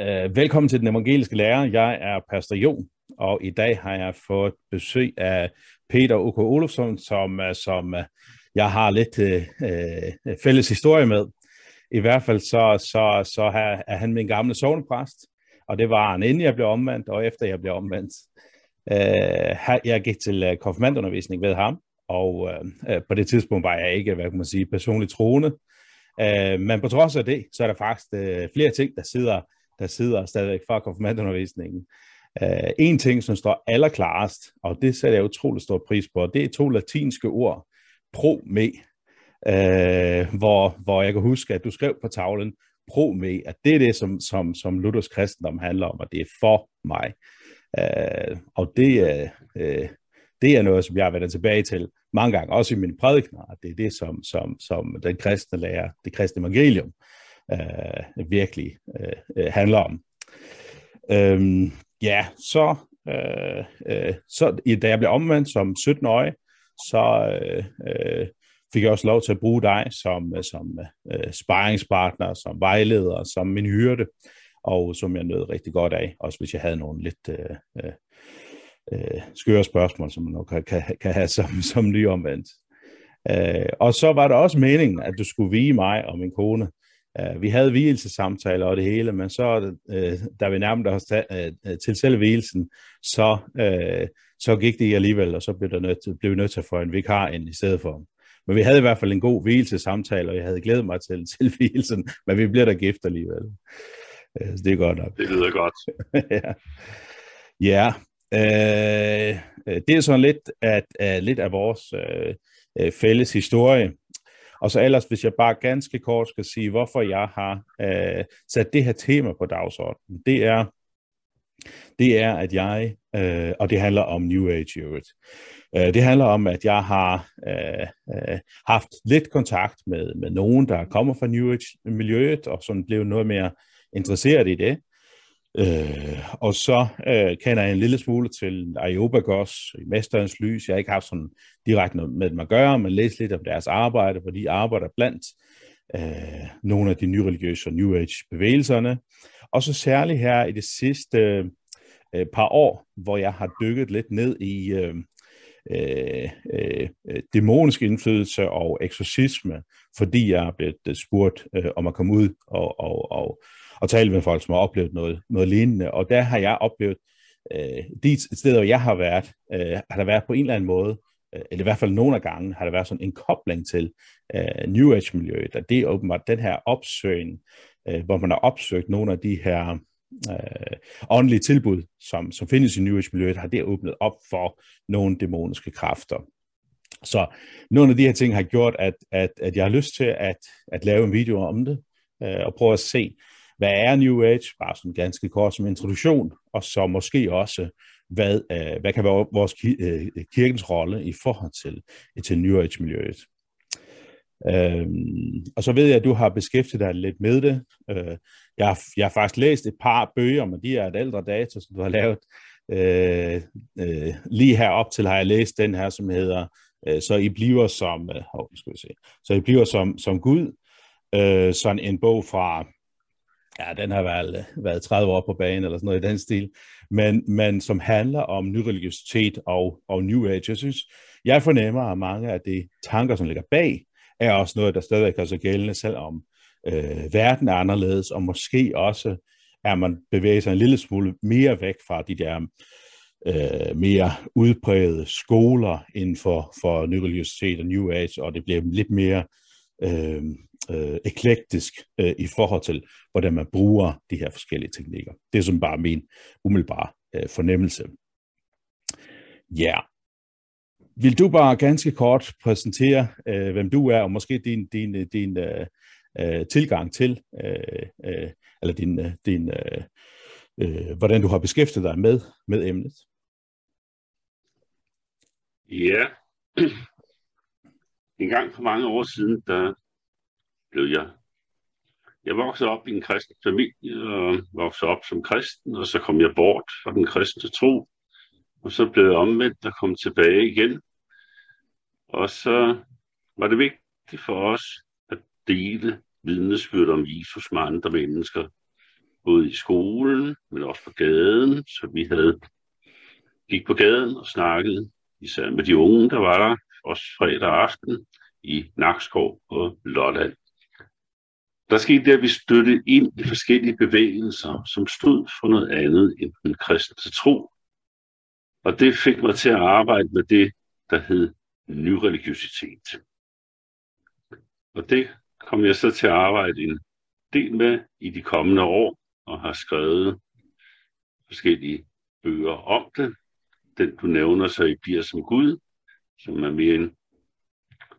Uh, velkommen til den evangeliske lærer. Jeg er Pastor Jon, og i dag har jeg fået besøg af Peter O.K. Olofsson, som, øh, som øh, jeg har lidt uh, fælles historie med. I hvert fald så, så, så er han min gamle sovnepræst, og det var han inden jeg blev omvendt, og efter jeg blev omvendt. Uh, jeg gik til konfirmandundervisning ved ham, og uh, på det tidspunkt var jeg ikke, hvad kan man sige, personligt troende. Uh, men på trods af det, så er der faktisk uh, flere ting, der sidder der sidder stadigvæk fra konfirmandundervisningen. Uh, øh, en ting, som står allerklarest, og det sætter jeg utrolig stor pris på, det er to latinske ord, pro me, uh, øh, hvor, hvor jeg kan huske, at du skrev på tavlen, pro me, at det er det, som, som, som Luthers kristendom handler om, og det er for mig. Uh, og det, uh, det er noget, som jeg har tilbage til mange gange, også i mine prædikner, at det er det, som, som, som den kristne lærer, det kristne evangelium, øh, virkelig øh, øh, handler om. Øhm, ja, så, øh, øh, så da jeg blev omvendt som 17-årig, så øh, øh, fik jeg også lov til at bruge dig som, øh, som øh, sparringspartner, som vejleder, som min hyrde, og som jeg nød rigtig godt af, også hvis jeg havde nogle lidt øh, øh, øh skøre spørgsmål, som man nok kan, kan, kan have som, som nyomvendt. Øh, og så var det også meningen, at du skulle vige mig og min kone Uh, vi havde hvielsesamtaler og det hele, men så, uh, da vi nærmede os uh, til selve hvielsen, så, uh, så gik det alligevel, og så blev, der nødt, blev vi nødt til at få en vikar ind i stedet for. Men vi havde i hvert fald en god hvielsesamtale, og jeg havde glædet mig til, til hvielsen, men vi bliver der gift alligevel. Uh, så det er godt nok. Det lyder godt. ja. Ja, uh, det er sådan lidt, at, uh, lidt af vores uh, fælles historie. Og så ellers, hvis jeg bare ganske kort skal sige, hvorfor jeg har øh, sat det her tema på dagsordenen, det er, det er, at jeg, øh, og det handler om New Age i øvrigt, øh, det handler om, at jeg har øh, øh, haft lidt kontakt med, med nogen, der kommer fra New Age-miljøet, og som blev noget mere interesseret i det. Øh, og så øh, kender jeg en lille smule til Iobagos i Mesterens Lys. Jeg har ikke haft sådan direkte noget med dem at gøre, men læst lidt om deres arbejde, hvor de arbejder blandt øh, nogle af de nyreligiøse og New Age-bevægelserne. Og så særligt her i det sidste øh, par år, hvor jeg har dykket lidt ned i øh, øh, øh, dæmonisk indflydelse og eksorcisme, fordi jeg er blevet spurgt øh, om at komme ud og, og, og og tale med folk, som har oplevet noget, noget lignende. Og der har jeg oplevet, øh, de steder, hvor jeg har været, øh, har der været på en eller anden måde, øh, eller i hvert fald nogle af gangen, har der været sådan en kobling til øh, New Age-miljøet, og det er åbenbart den her opsøgning, øh, hvor man har opsøgt nogle af de her øh, åndelige tilbud, som, som findes i New Age-miljøet, har det åbnet op for nogle dæmoniske kræfter. Så nogle af de her ting har gjort, at, at, at jeg har lyst til at, at lave en video om det, øh, og prøve at se, hvad er New Age? Bare sådan ganske kort som introduktion, og så måske også, hvad, øh, hvad kan være vores øh, kirkens rolle i forhold til, til New Age-miljøet. Øhm, og så ved jeg, at du har beskæftiget dig lidt med det. Øh, jeg, har, jeg har faktisk læst et par bøger, men de er et ældre data, som du har lavet. Øh, øh, lige herop til har jeg læst den her, som hedder øh, Så I bliver som, øh, oh, skal vi se, så I bliver som, som Gud. Øh, sådan en bog fra ja, den har været, været 30 år på banen, eller sådan noget i den stil, men, men som handler om nyreligiositet og, og New Age. Jeg synes, jeg fornemmer, at mange af de tanker, som ligger bag, er også noget, der stadigvæk er så gældende, selvom øh, verden er anderledes, og måske også er man bevæger sig en lille smule mere væk fra de der øh, mere udprægede skoler inden for, for nyreligiositet og New Age, og det bliver lidt mere øh, øh, eklektisk øh, i forhold til, hvordan man bruger de her forskellige teknikker. Det er som bare min umiddelbare øh, fornemmelse. Ja. Yeah. Vil du bare ganske kort præsentere, øh, hvem du er, og måske din, din, øh, din øh, øh, tilgang til, øh, øh, eller din, øh, din, øh, øh, hvordan du har beskæftiget dig med, med emnet? Ja, en gang for mange år siden, der blev jeg... Jeg voksede op i en kristen familie og voksede op som kristen, og så kom jeg bort fra den kristne tro. Og så blev jeg omvendt og kom tilbage igen. Og så var det vigtigt for os at dele vidnesbyrd om Jesus med andre mennesker. både i skolen, men også på gaden. Så vi havde gik på gaden og snakkede, især med de unge, der var der, også fredag aften i Nakskov og Lolland. Der skete det, at vi støttede ind i forskellige bevægelser, som stod for noget andet end den kristne tro. Og det fik mig til at arbejde med det, der hed nyreligiøsitet. Og det kom jeg så til at arbejde en del med i de kommende år, og har skrevet forskellige bøger om det. Den, du nævner, så i Bier som Gud, som er mere en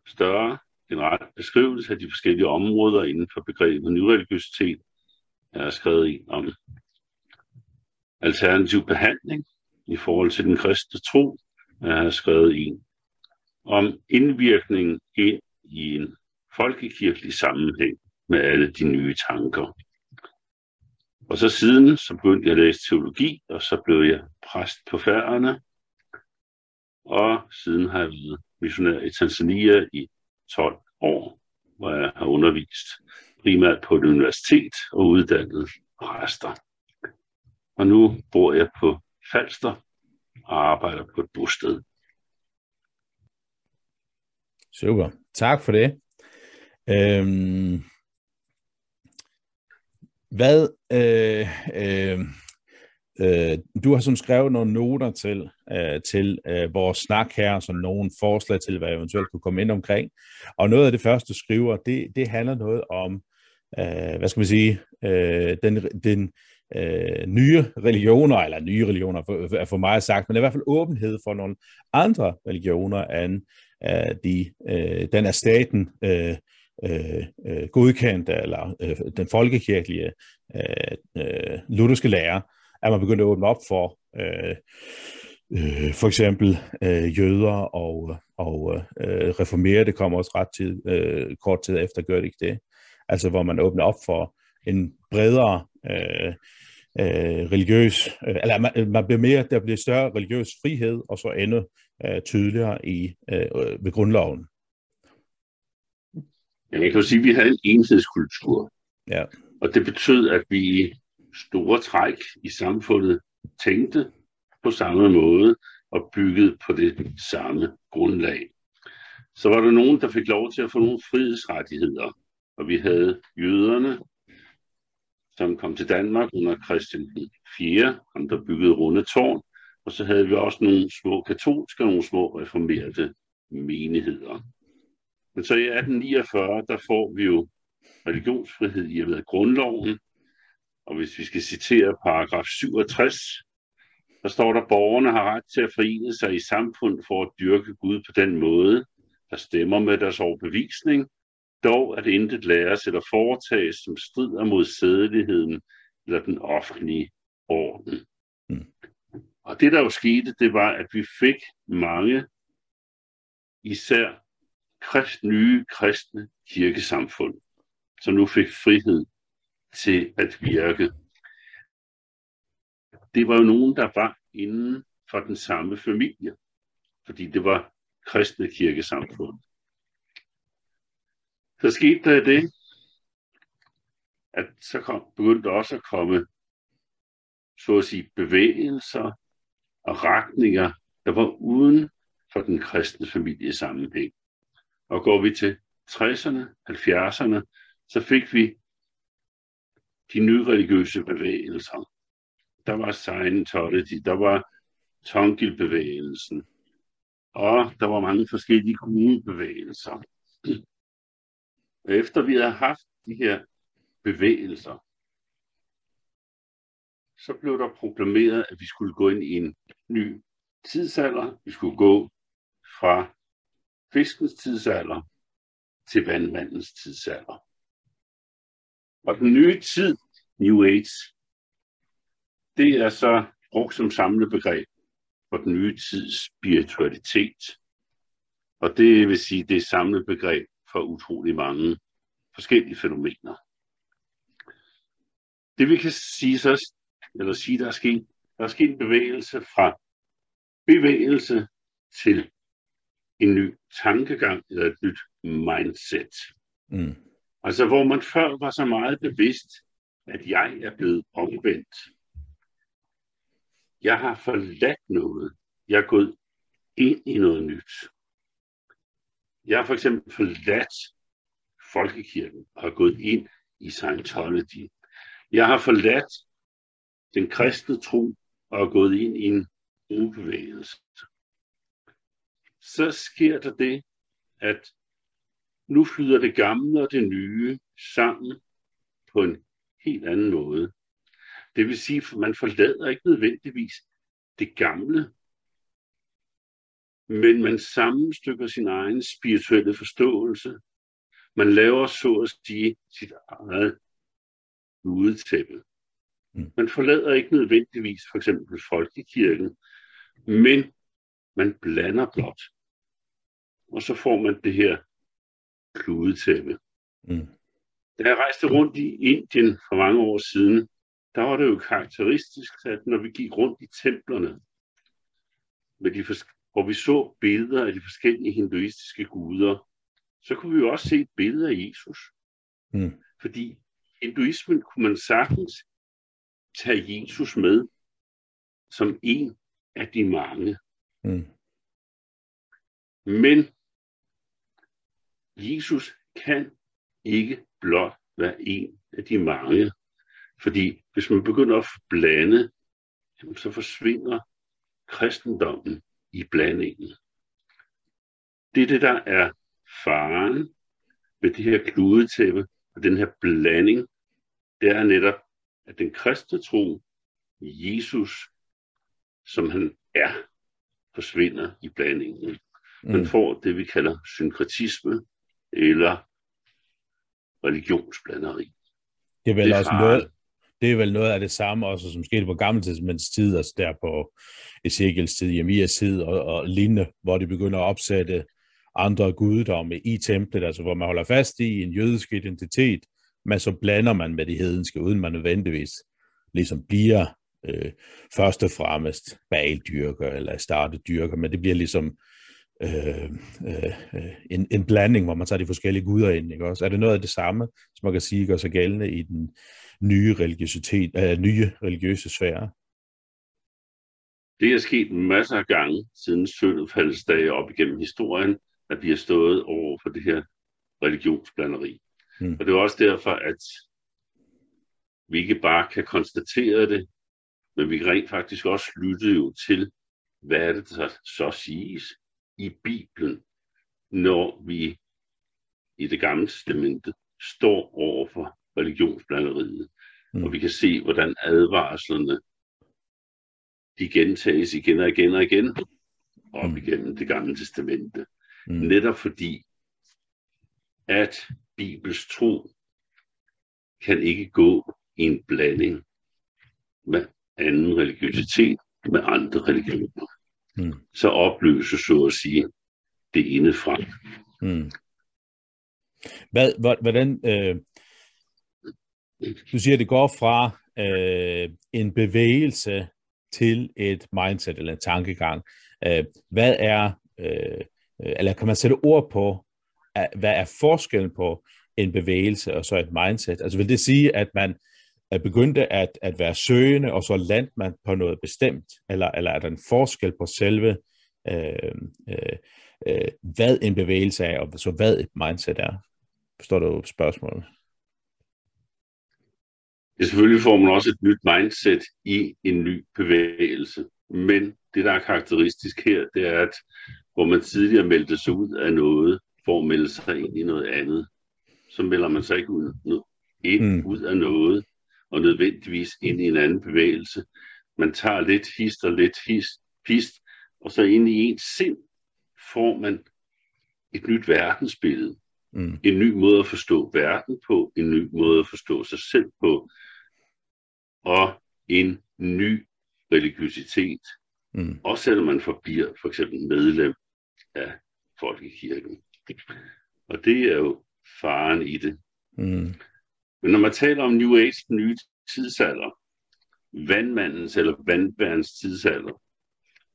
større generel beskrivelse af de forskellige områder inden for begrebet nyreligiøsitet. Jeg har skrevet en om alternativ behandling i forhold til den kristne tro. Jeg har skrevet en om indvirkning ind i en folkekirkelig sammenhæng med alle de nye tanker. Og så siden, så begyndte jeg at læse teologi, og så blev jeg præst på færgerne. Og siden har jeg været missionær i Tanzania i 12 år, hvor jeg har undervist primært på et universitet og uddannet præster. Og nu bor jeg på Falster og arbejder på et bosted. Super. Tak for det. Øhm, hvad øh, øh, øh, du har sådan skrevet nogle noter til øh, til øh, vores snak her, som nogle forslag til, hvad jeg eventuelt kunne komme ind omkring. Og noget af det første, du skriver, det, det handler noget om, øh, hvad skal man sige, øh, den, den øh, nye religioner, eller nye religioner for, er for mig sagt, men i hvert fald åbenhed for nogle andre religioner end øh, de, øh, den af staten øh, øh, øh godkendte, eller øh, den folkekirkelige øh, øh, lutherske lære, at man begyndte at åbne op for øh, øh, for eksempel øh, jøder og, og øh, reformerede kommer også ret tid, øh, kort tid efter, gør det ikke det? Altså hvor man åbner op for en bredere øh, øh, religiøs, øh, eller man, man bliver mere, der bliver større religiøs frihed, og så endnu øh, tydeligere i øh, ved grundloven. Jeg kan jo sige, at vi havde en enhedskultur. Ja. Og det betød, at vi store træk i samfundet tænkte på samme måde og byggede på det samme grundlag. Så var der nogen, der fik lov til at få nogle frihedsrettigheder, og vi havde jøderne, som kom til Danmark under Christian 4, ham der byggede runde tårn, og så havde vi også nogle små katolske og nogle små reformerede menigheder. Men så i 1849, der får vi jo religionsfrihed i og med grundloven, og hvis vi skal citere paragraf 67, der står der, borgerne har ret til at forene sig i samfund for at dyrke Gud på den måde, der stemmer med deres overbevisning, dog at intet læres eller foretages, som strider mod sædeligheden eller den offentlige orden. Mm. Og det, der jo skete, det var, at vi fik mange, især krist, nye kristne kirkesamfund, som nu fik frihed til at virke. Det var jo nogen, der var inden for den samme familie, fordi det var kristne kirkesamfund. Så skete der det, at så kom, begyndte også at komme så at sige, bevægelser og retninger, der var uden for den kristne familie sammenhæng. Og går vi til 60'erne, 70'erne, så fik vi de nye religiøse bevægelser. Der var Scientology, der var Tongil-bevægelsen, og der var mange forskellige kommunebevægelser. Og efter vi havde haft de her bevægelser, så blev der proklameret, at vi skulle gå ind i en ny tidsalder. Vi skulle gå fra fiskens tidsalder til vandmandens tidsalder. Og den nye tid, New Age, det er så brugt som samlebegreb for den nye tids spiritualitet. Og det vil sige, det er samlet begreb for utrolig mange forskellige fænomener. Det vi kan sige så, eller sige, der er sket, der er sket en bevægelse fra bevægelse til en ny tankegang eller et nyt mindset. Mm. Altså hvor man før var så meget bevidst at jeg er blevet omvendt. Jeg har forladt noget. Jeg er gået ind i noget nyt. Jeg har for eksempel forladt folkekirken og er gået ind i Scientology. Jeg har forladt den kristne tro og er gået ind i en ubevægelse. Så sker der det, at nu flyder det gamle og det nye sammen på en helt anden måde. Det vil sige, at man forlader ikke nødvendigvis det gamle, men man sammenstykker sin egen spirituelle forståelse. Man laver så at sige sit eget udtæppe. Mm. Man forlader ikke nødvendigvis for eksempel folkekirken, men man blander blot. Og så får man det her kludetæppe. Mm. Da jeg rejste rundt i Indien for mange år siden, der var det jo karakteristisk, at når vi gik rundt i templerne, med de hvor vi så billeder af de forskellige hinduistiske guder, så kunne vi jo også se et billede af Jesus. Mm. Fordi hinduismen kunne man sagtens tage Jesus med som en af de mange. Mm. Men Jesus kan ikke blot være en af de mange. Fordi hvis man begynder at blande, så forsvinder kristendommen i blandingen. Det er det, der er faren ved det her kludetæppe og den her blanding. Det er netop, at den kristne tro, Jesus, som han er, forsvinder i blandingen. Man mm. får det, vi kalder synkretisme, eller religionsblanderi. Det er vel det også noget, det er vel noget af det samme også, som skete på gammeltidsmænds tid, altså der på Ezekiels tid, Jemias tid og, og lignende, hvor de begynder at opsætte andre guddomme i templet, altså hvor man holder fast i en jødisk identitet, men så blander man med de hedenske, uden man nødvendigvis ligesom bliver øh, først og fremmest bagdyrker eller startedyrker, men det bliver ligesom øh, øh, en, en blanding, hvor man tager de forskellige guder ind. Ikke også? Er det noget af det samme, som man kan sige gør sig gældende i den nye, religiøsitet, øh, nye religiøse sfære? Det er sket masser af gange siden søndefaldsdage op igennem historien, at vi har stået over for det her religionsblanderi. Mm. Og det er også derfor, at vi ikke bare kan konstatere det, men vi kan rent faktisk også lytte jo til, hvad er det, der så siges i Bibelen, når vi i det gamle testamente står over for religionsblanderiet. Mm. Og vi kan se, hvordan advarslerne de gentages igen og igen og igen op mm. igennem det gamle testamente. Mm. Netop fordi, at Bibels tro kan ikke gå i en blanding med anden religiøsitet, med andre religioner. Mm. Så opløses, så at sige, det indefra. Mm. Hvad, hvordan, øh, du siger, at det går fra øh, en bevægelse til et mindset eller en tankegang. Øh, hvad er, øh, eller kan man sætte ord på, hvad er forskellen på en bevægelse og så et mindset? Altså vil det sige, at man begyndte at, at være søgende, og så landte man på noget bestemt? Eller, eller er der en forskel på selve, øh, øh, øh, hvad en bevægelse er, og så hvad et mindset er? Forstår du spørgsmålet? Det selvfølgelig får man også et nyt mindset i en ny bevægelse. Men det, der er karakteristisk her, det er, at hvor man tidligere meldte sig ud af noget, for at melde sig ind i noget andet, så melder man sig ikke ud, ind mm. ud af noget, og nødvendigvis ind i en anden bevægelse. Man tager lidt hist og lidt hist, pist, og så ind i ens sind får man et nyt verdensbillede. Mm. En ny måde at forstå verden på, en ny måde at forstå sig selv på, og en ny religiøsitet. Mm. Også selvom man forbliver for eksempel medlem af folkekirken. Og det er jo faren i det. Mm. Men når man taler om New Age, den nye tidsalder, vandmandens eller vandværens tidsalder,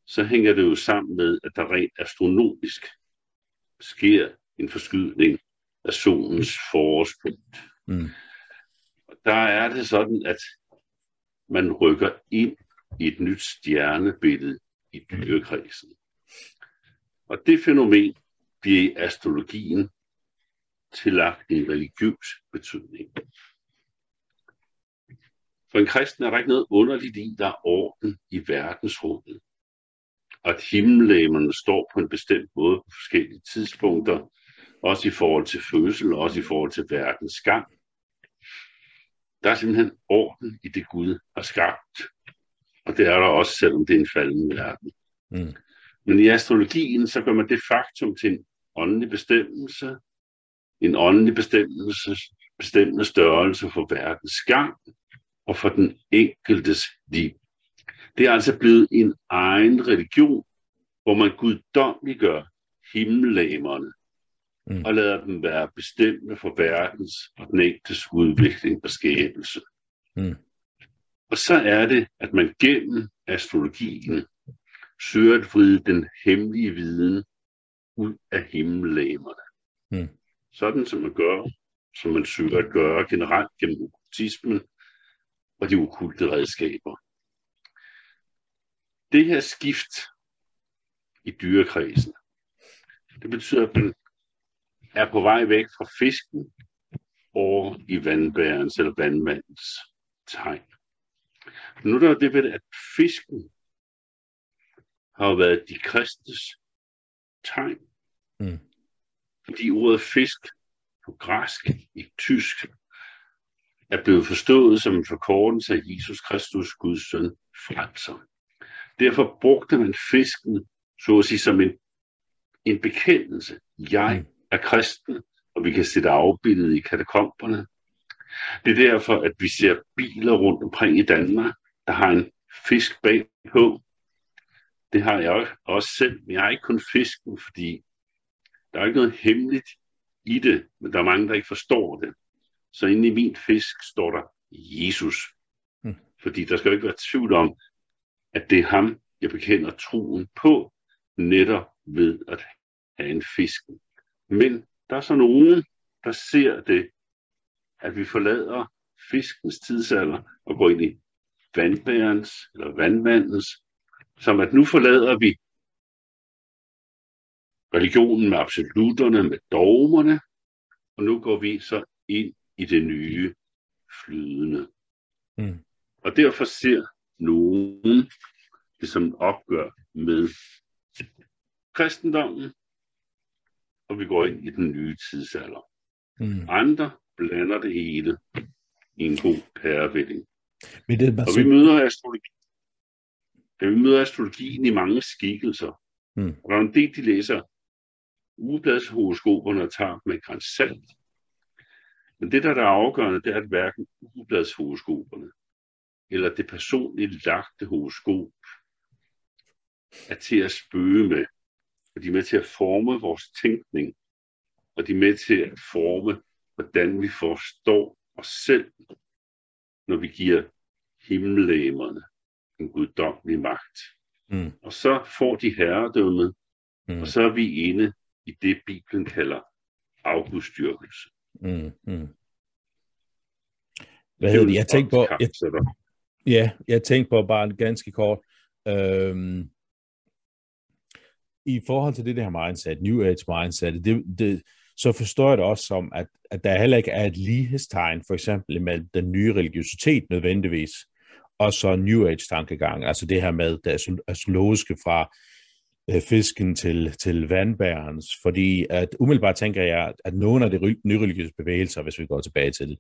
så hænger det jo sammen med, at der rent astronomisk sker en forskydning af solens forårspunkt. Mm der er det sådan, at man rykker ind i et nyt stjernebillede i dyrekredsen. Og det fænomen bliver i astrologien tillagt en religiøs betydning. For en kristen er der ikke noget underligt i, der er orden i verdensrummet. Og at himmellægerne står på en bestemt måde på forskellige tidspunkter, også i forhold til fødsel, også i forhold til verdens gang. Der er simpelthen orden i det Gud har skabt. Og det er der også, selvom det er en faldende verden. Mm. Men i astrologien, så gør man det faktum til en åndelig bestemmelse, en åndelig bestemmelse, bestemmende størrelse for verdens gang og for den enkeltes liv. Det er altså blevet en egen religion, hvor man guddomliggør himmellæmerne mm. og lader dem være bestemmende for verdens og den enkeltes udvikling og skabelse. Mm. Og så er det, at man gennem astrologien søger at vride den hemmelige viden ud af himmellæmerne. Mm. Sådan som man gør, som man søger at gøre generelt gennem okkultismen og de okulte redskaber. Det her skift i dyrekredsen, det betyder, at man er på vej væk fra fisken og i vandbærens eller vandmandens tegn. Nu er der det ved, at fisken har været de kristnes tegn. Mm. Fordi ordet fisk på græsk, i tysk, er blevet forstået som en forkortelse af Jesus Kristus, Guds søn, frelser. Derfor brugte man fisken, så at sige, som en, en bekendelse. Jeg mm. er kristen, og vi kan sætte afbildet i katakomberne. Det er derfor, at vi ser biler rundt omkring i Danmark, der har en fisk bagpå. Det har jeg også selv, men jeg har ikke kun fisken, fordi der er ikke noget hemmeligt i det, men der er mange, der ikke forstår det. Så inde i min fisk står der Jesus. Mm. Fordi der skal jo ikke være tvivl om, at det er ham, jeg bekender troen på, netop ved at have en fisk. Men der er så nogen, der ser det, at vi forlader fiskens tidsalder og går ind i vandbærens eller vandmandens, som at nu forlader vi religionen med absoluterne, med dogmerne, og nu går vi så ind i det nye flydende. Mm. Og derfor ser nogen det som opgør med kristendommen, og vi går ind i den nye tidsalder. Mm. Andre blander det hele i en god pærevælling. Men det er og vi møder astrologi. Ja, vi møder astrologien i mange skikkelser. Mm. Og der er en del, de læser ugebladshoroskoperne og tager med grænsalt. Men det, der er afgørende, det er, at hverken ugebladshoroskoperne eller det personligt lagte horoskop er til at spøge med. Og de er med til at forme vores tænkning. Og de er med til at forme, hvordan vi forstår os selv, når vi giver himmellæmerne en guddommelig magt. Mm. Og så får de herredømmet, mm. og så er vi inde i det, Bibelen kalder afgudstyrkelse. Mm. Mm. Hvad hedder det? Jeg tænkte på... Jeg, ja, jeg tænkte på bare ganske kort. Øhm, I forhold til det der mindset, New Age mindset, det, det, så forstår jeg det også som, at, at der heller ikke er et lighedstegn, for eksempel med den nye religiøsitet nødvendigvis, og så New Age-tankegang, altså det her med det astrologiske fra Øh, fisken til, til vandbærens, fordi at umiddelbart tænker jeg, at nogle af de nyreligiøse bevægelser, hvis vi går tilbage til,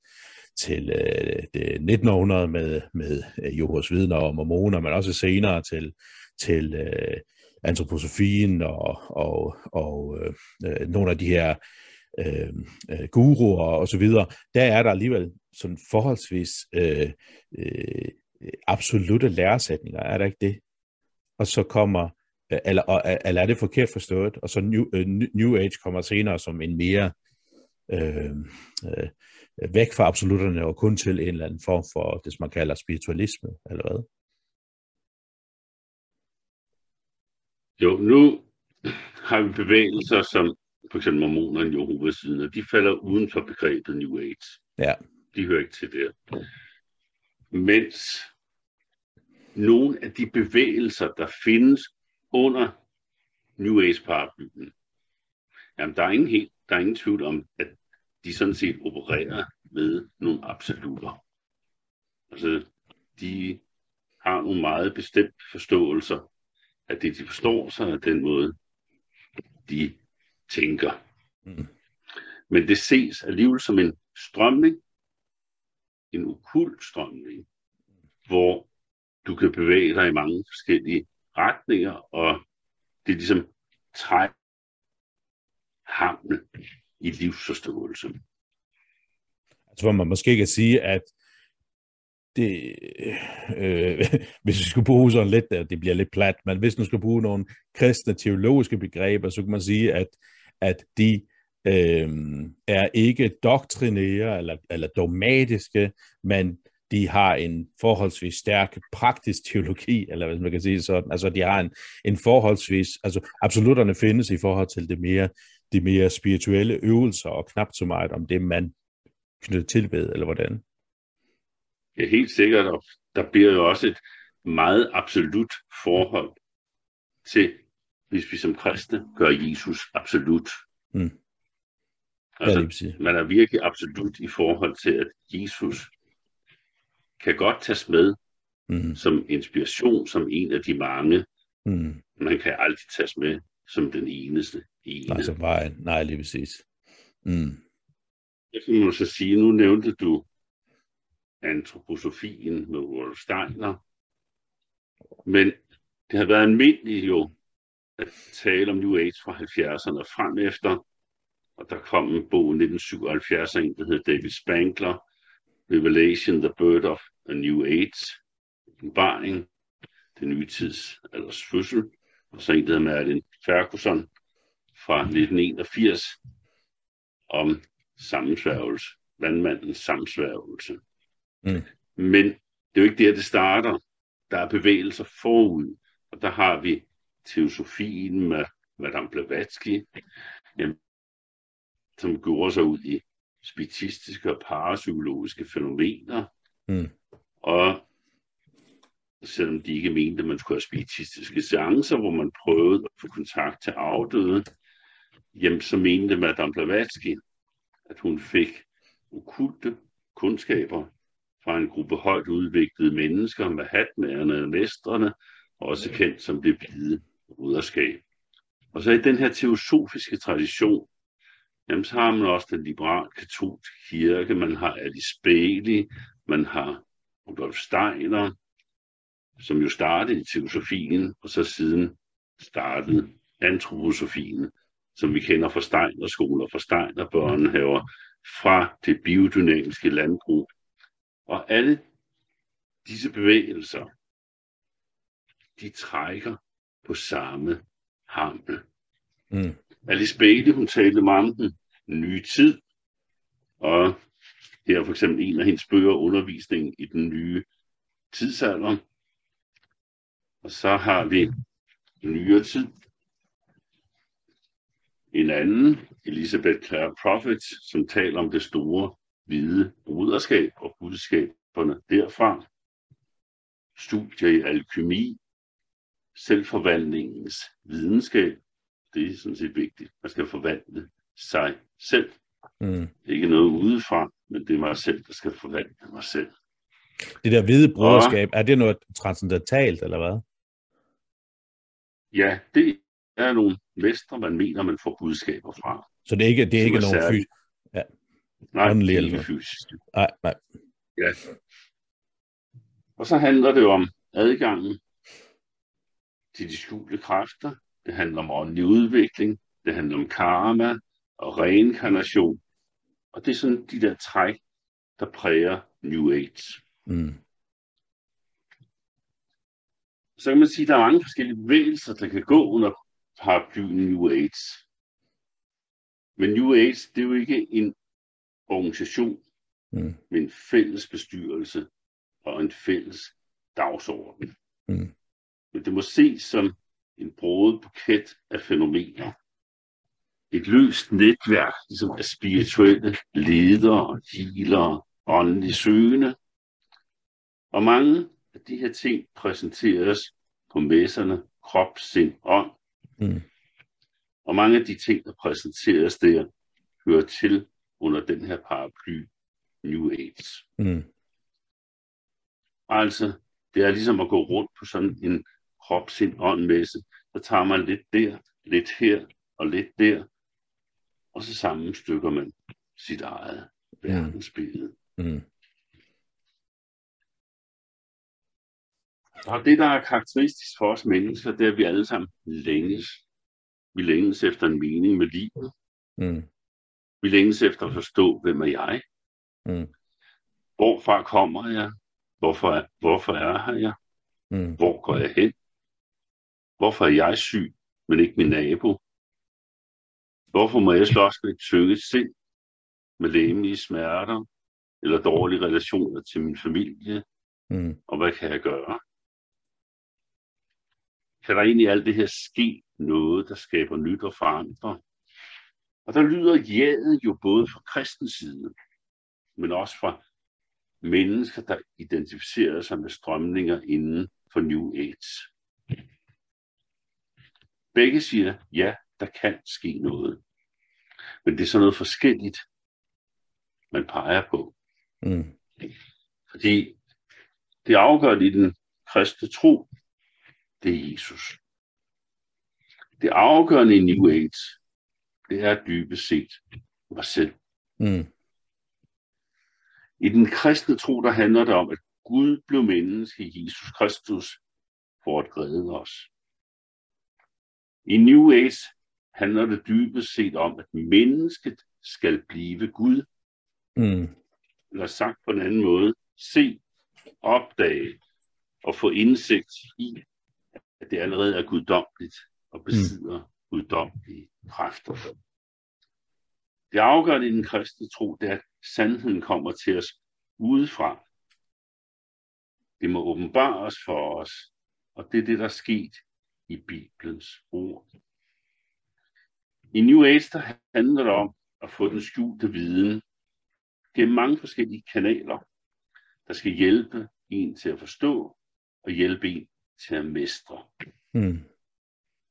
til øh, det 1900 med, med øh, Jehovas vidner og mormoner, men også senere til, til øh, antroposofien og, og, og øh, øh nogle af de her øh, øh, guruer og så videre, der er der alligevel sådan forholdsvis øh, øh, absolute læresætninger, er der ikke det? Og så kommer, eller, eller er det forkert forstået? Og så New, uh, New Age kommer senere som en mere øh, øh, væk fra absolutterne og kun til en eller anden form for det, som man kalder spiritualisme, eller hvad? Jo, nu har vi bevægelser som for eksempel mormonerne og Jehovas vidner, de falder uden for begrebet New Age. Ja. de hører ikke til der. Mens nogle af de bevægelser, der findes under New Age paraplyen, jamen der er ingen, helt, der er ingen tvivl om, at de sådan set opererer med nogle absolutter. Altså, de har nogle meget bestemte forståelser af det, de forstår sig af den måde, de tænker. Mm. Men det ses alligevel som en strømning, en ukult strømning, hvor du kan bevæge dig i mange forskellige retninger, og det er ligesom træk hamne i livsforståelse. Altså tror, man måske kan sige, at det, øh, hvis vi skulle bruge sådan lidt, det bliver lidt plat, men hvis man skulle bruge nogle kristne teologiske begreber, så kan man sige, at, at de øh, er ikke doktrinære eller, eller dogmatiske, men de har en forholdsvis stærk praktisk teologi, eller hvis man kan sige sådan. Altså, de har en, en forholdsvis, altså absolutterne findes i forhold til det mere, de mere spirituelle øvelser, og knap så meget om det, man knytter til ved, eller hvordan. Ja, helt sikkert, og der bliver jo også et meget absolut forhold til, hvis vi som kristne gør Jesus absolut. Mm. Altså, man er virkelig absolut i forhold til, at Jesus kan godt tages med mm. som inspiration, som en af de mange. Mm. Man kan aldrig tages med som den eneste. Ene. Nej, som vejen. Nej, lige præcis. Mm. Jeg kan man så sige, nu nævnte du antroposofien med Rudolf Steiner, men det har været almindeligt jo at tale om New Age fra 70'erne og frem efter, og der kom en bog i 1977 en, der hedder David Spangler, Revelation, The Birth of a New Age, åbenbaring, det nye tids alders fødsel, og så en, der Merlin Ferguson fra 1981 om sammensværgelse, vandmandens sammensværgelse. Mm. Men det er jo ikke der, det starter. Der er bevægelser forud, og der har vi teosofien med Madame Blavatsky, som går sig ud i spiritistiske og parapsykologiske fænomener. Mm. Og selvom de ikke mente, at man skulle have spiritistiske seancer, hvor man prøvede at få kontakt til afdøde, jamen så mente Madame Blavatsky, at hun fik okulte kundskaber fra en gruppe højt udviklede mennesker med hatmærerne og mestrene, også kendt som det hvide ruderskab. Og så i den her teosofiske tradition, jamen så har man også den liberale katolske kirke, man har Alice Bailey, man har Rudolf Steiner, som jo startede i teosofien, og så siden startede antroposofien, som vi kender fra Steiner skoler, fra Steiner børnehaver, fra det biodynamiske landbrug. Og alle disse bevægelser, de trækker på samme hammel. Mm. Alice Bailey, hun talte meget om den nye tid, og her er for eksempel en af hendes bøger, Undervisning i den nye tidsalder. Og så har vi nyere tid. En anden, Elisabeth Clare Prophet, som taler om det store hvide bruderskab og budskaberne derfra. Studier i alkymi, selvforvandlingens videnskab, det er sådan set vigtigt. Man skal forvandle sig selv. Mm. Det er ikke noget udefra, men det er mig selv, der skal forvandle mig selv. Det der hvide broderskab, og, er det noget transcendentalt, eller hvad? Ja, det er nogle mestre, man mener, man får budskaber fra. Så det er ikke, det er ikke nogen fys... Ja. Nej, det er ikke fysisk. Nej, nej. Ja. Og så handler det om adgangen til de skjulte kræfter. Det handler om åndelig udvikling. Det handler om karma og reinkarnation. Og det er sådan de der træk, der præger New Age. Mm. Så kan man sige, at der er mange forskellige bevægelser, der kan gå under paraplyen New Age. Men New Age, det er jo ikke en organisation mm. med en fælles bestyrelse og en fælles dagsorden. Mm. Men det må ses som en broet buket af fænomener. Et løst netværk ligesom af spirituelle ledere, healere, åndelig søgende. Og mange af de her ting præsenteres på messerne, krop, sind, ånd. Mm. Og mange af de ting, der præsenteres der, hører til under den her paraply New Age. Mm. Altså, det er ligesom at gå rundt på sådan en krop, sind, ånd messe. Så tager man lidt der, lidt her og lidt der, og så sammenstykker man sit eget verdensbillede. Mm. Og det, der er karakteristisk for os mennesker, det er, at vi alle sammen længes. Vi længes efter en mening med livet. Mm. Vi længes efter at forstå, hvem er jeg? Mm. Hvorfra kommer jeg? Hvorfor er, hvorfor er jeg? Mm. Hvor går jeg hen? Hvorfor er jeg syg, men ikke min nabo? Hvorfor må jeg slås med et tynget sind, med læmelige smerter, eller dårlige relationer til min familie? Mm. Og hvad kan jeg gøre? Kan der egentlig alt det her ske noget, der skaber nyt og forandrer? Og der lyder jaget jo både fra kristens side, men også fra mennesker, der identificerer sig med strømninger inden for New Age. Begge siger, ja, der kan ske noget. Men det er sådan noget forskelligt, man peger på. Mm. Fordi det afgørende i den kristne tro, det er Jesus. Det afgørende i New Age, det er dybest set mig selv. Mm. I den kristne tro, der handler det om, at Gud blev menneske i Jesus Kristus for at redde os. I New Age handler det dybest set om, at mennesket skal blive Gud. Mm. Eller sagt på en anden måde, se, opdage og få indsigt i, at det allerede er guddommeligt og besidder mm. guddommelige kræfter. Det afgørende i den kristne tro, det er, at sandheden kommer til os udefra. Det må åbenbares for os, og det er det, der er sket i Bibelens ord. I New Age der handler det om at få den skjulte viden gennem mange forskellige kanaler, der skal hjælpe en til at forstå og hjælpe en til at mestre. Mm.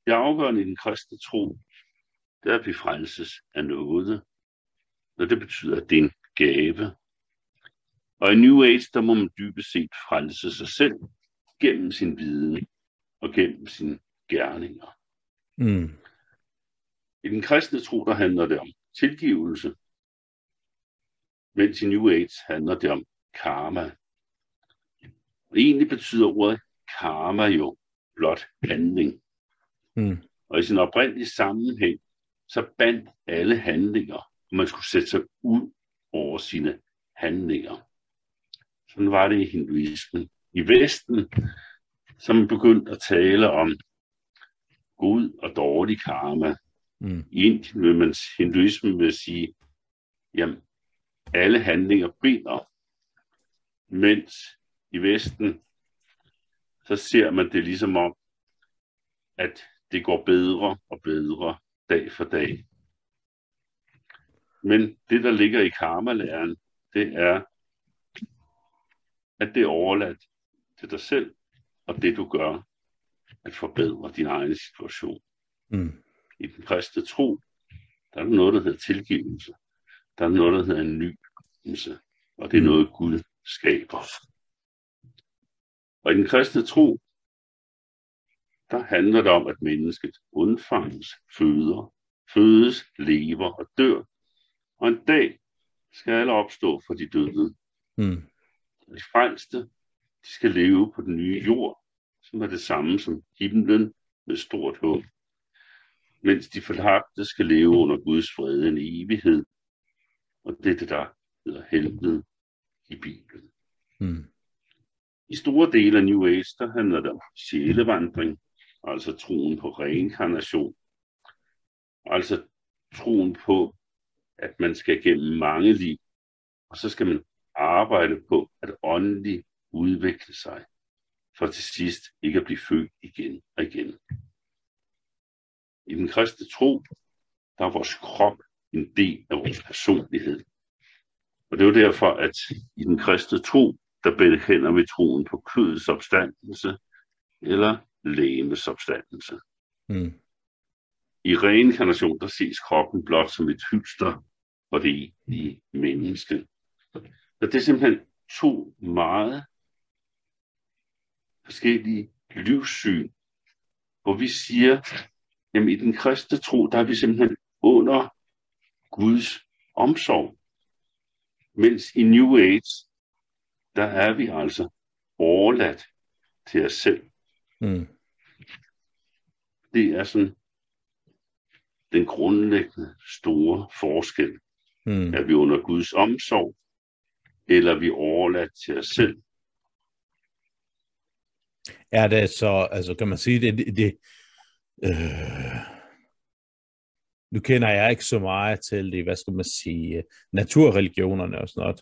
Det afgørende i den kristne tro, det er, at vi frelses af noget. Og det betyder, at det er en gave. Og i New Age, der må man dybest set frelse sig selv gennem sin viden og gennem sine gerninger. Mm. I den kristne tro, der handler det om tilgivelse, mens i New Age handler det om karma. Og egentlig betyder ordet karma jo blot handling. Mm. Og i sin oprindelige sammenhæng, så bandt alle handlinger, og man skulle sætte sig ud over sine handlinger. Sådan var det i hinduismen. I Vesten, som begyndte at tale om god og dårlig karma. Mm. I Indien vil man, hinduismen vil sige, jamen, alle handlinger binder, mens i Vesten, så ser man det ligesom om, at det går bedre og bedre dag for dag. Men det, der ligger i karmalæren, det er, at det er overladt til dig selv, og det du gør, at forbedre din egen situation. Mm. I den kristne tro, der er noget, der hedder tilgivelse. Der er noget, der hedder en ny og det er mm. noget, Gud skaber. Og i den kristne tro, der handler det om, at mennesket undfanges, føder, fødes, lever og dør. Og en dag skal alle opstå for de døde. Mm. De frelste, de skal leve på den nye jord, som er det samme som himlen med stort håb. Mens de forlagte skal leve under Guds fred en evighed. Og det er det, der hedder helvede i Bibelen. Mm. I store dele af New Age, der handler det om sjælevandring, altså troen på reinkarnation. Altså troen på, at man skal gennem mange liv, og så skal man arbejde på at åndeligt udvikle sig, for til sidst ikke at blive født igen og igen. I den kristne tro, der er vores krop en del af vores personlighed. Og det er jo derfor, at i den kristne tro, der bekender vi troen på kødets opstandelse eller lægemets opstandelse. Mm. I reinkarnation, der ses kroppen blot som et hylster for det egentlige menneske. Så det er simpelthen to meget forskellige livssyn, hvor vi siger, at i den kristne tro, der er vi simpelthen under Guds omsorg. Mens i New Age, der er vi altså overladt til os selv. Mm. Det er sådan den grundlæggende store forskel. Mm. Er vi under Guds omsorg, eller er vi overladt til os selv? Er det så, altså kan man sige, det, det, det øh, nu kender jeg ikke så meget til det, hvad skal man sige, naturreligionerne og sådan noget,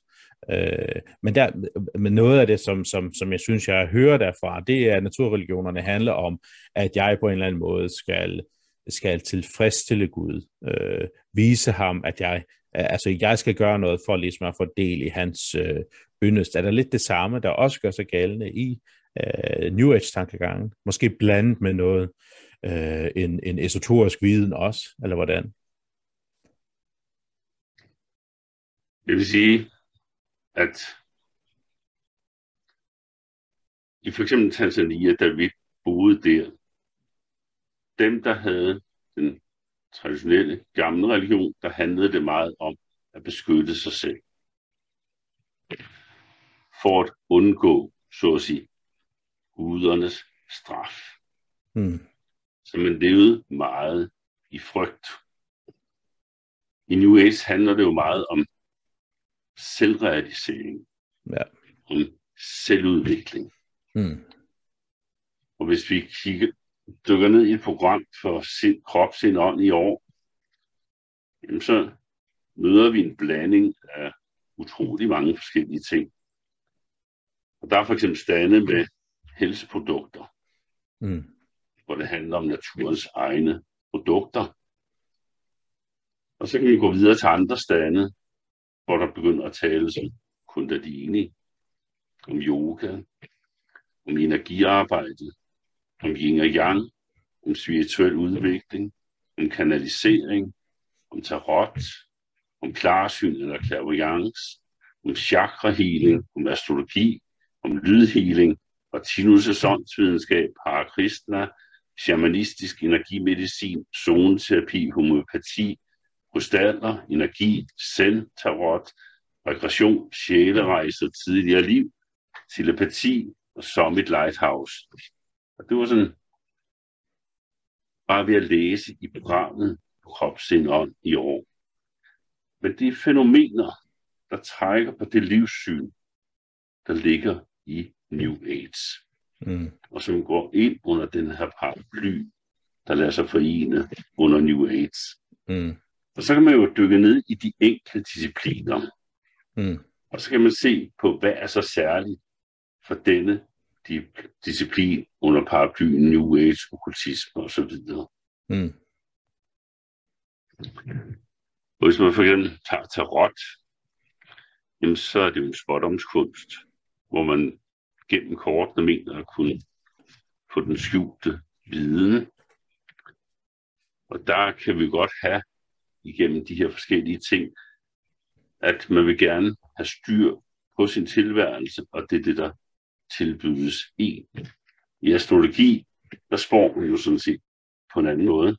øh, men, der, men noget af det, som, som, som jeg synes, jeg hører derfra, det er, at naturreligionerne handler om, at jeg på en eller anden måde skal, skal tilfredsstille Gud, øh, vise ham, at jeg, altså jeg skal gøre noget for ligesom at få del i hans øh, yndest. Er der lidt det samme, der også gør sig gældende i øh, New Age-tankegangen? Måske blandet med noget, øh, en, en esoterisk viden også, eller hvordan? Det vil sige, at i for eksempel Tanzania, da vi boede der, dem, der havde den traditionelle gamle religion, der handlede det meget om at beskytte sig selv. For at undgå, så at sige, gudernes straf. Mm. Så man levede meget i frygt. I New Age handler det jo meget om selvrealisering. Ja. Om selvudvikling. Mm. Og hvis vi kigger, dykker ned i et program for sind, krop, sind, ånd i år, jamen så møder vi en blanding af utrolig mange forskellige ting. Og der er for eksempel stande med helseprodukter, mm. hvor det handler om naturens egne produkter. Og så kan vi gå videre til andre stande, hvor der begynder at tale om kundalini, om yoga, om energiarbejde, om yin og yang, om spirituel udvikling, om kanalisering, om tarot, om klarsyn eller clairvoyance, om chakra healing, om astrologi, om lydhealing, og Tinus' åndsvidenskab, parakristna, shamanistisk energimedicin, zoneterapi, homøopati, krystaller, energi, selv, tarot, regression, sjælerejse, tidligere liv, telepati og Summit Lighthouse. Og det var sådan, bare ved at læse i programmet på krop, sind, ånd i år. Men det er fænomener, der trækker på det livssyn, der ligger i New Age. Mm. Og som går ind under den her paraply, der lader sig forene under New Age. Mm. Og så kan man jo dykke ned i de enkelte discipliner. Mm. Og så kan man se på, hvad er så særligt for denne disciplin under paraplyen New Age, okkultisme osv. Mm. Og hvis man for eksempel tager tarot, jamen så er det jo en spådomskunst, hvor man gennem kortene mener at kunne få den skjulte viden. Og der kan vi godt have igennem de her forskellige ting, at man vil gerne have styr på sin tilværelse, og det er det, der tilbydes en. I astrologi, der spår man jo sådan set på en anden måde.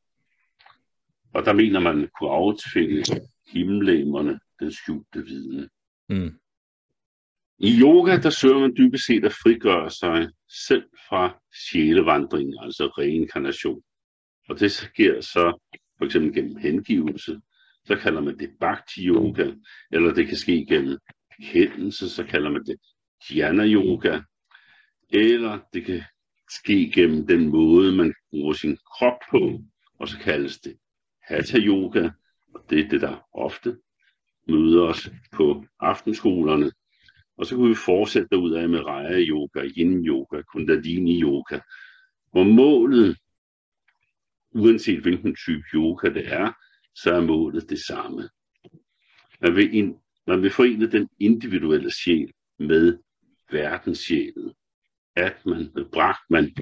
Og der mener man kunne aftvinge himmellæmerne den skjulte viden. Mm. I yoga, der søger man dybest set at frigøre sig selv fra sjælevandring, altså reinkarnation. Og det sker så for eksempel gennem hengivelse, så kalder man det bhakti yoga, eller det kan ske gennem kendelse, så kalder man det jnana yoga, eller det kan ske gennem den måde, man bruger sin krop på, og så kaldes det hatha yoga, og det er det, der ofte møder os på aftenskolerne. Og så kunne vi fortsætte ud af med Raya yoga, yin yoga, kundalini yoga, hvor målet uanset hvilken type yoga det er, så er målet det samme. Man vil man vil forene den individuelle sjæl med verdenssjælen. At man bragt man,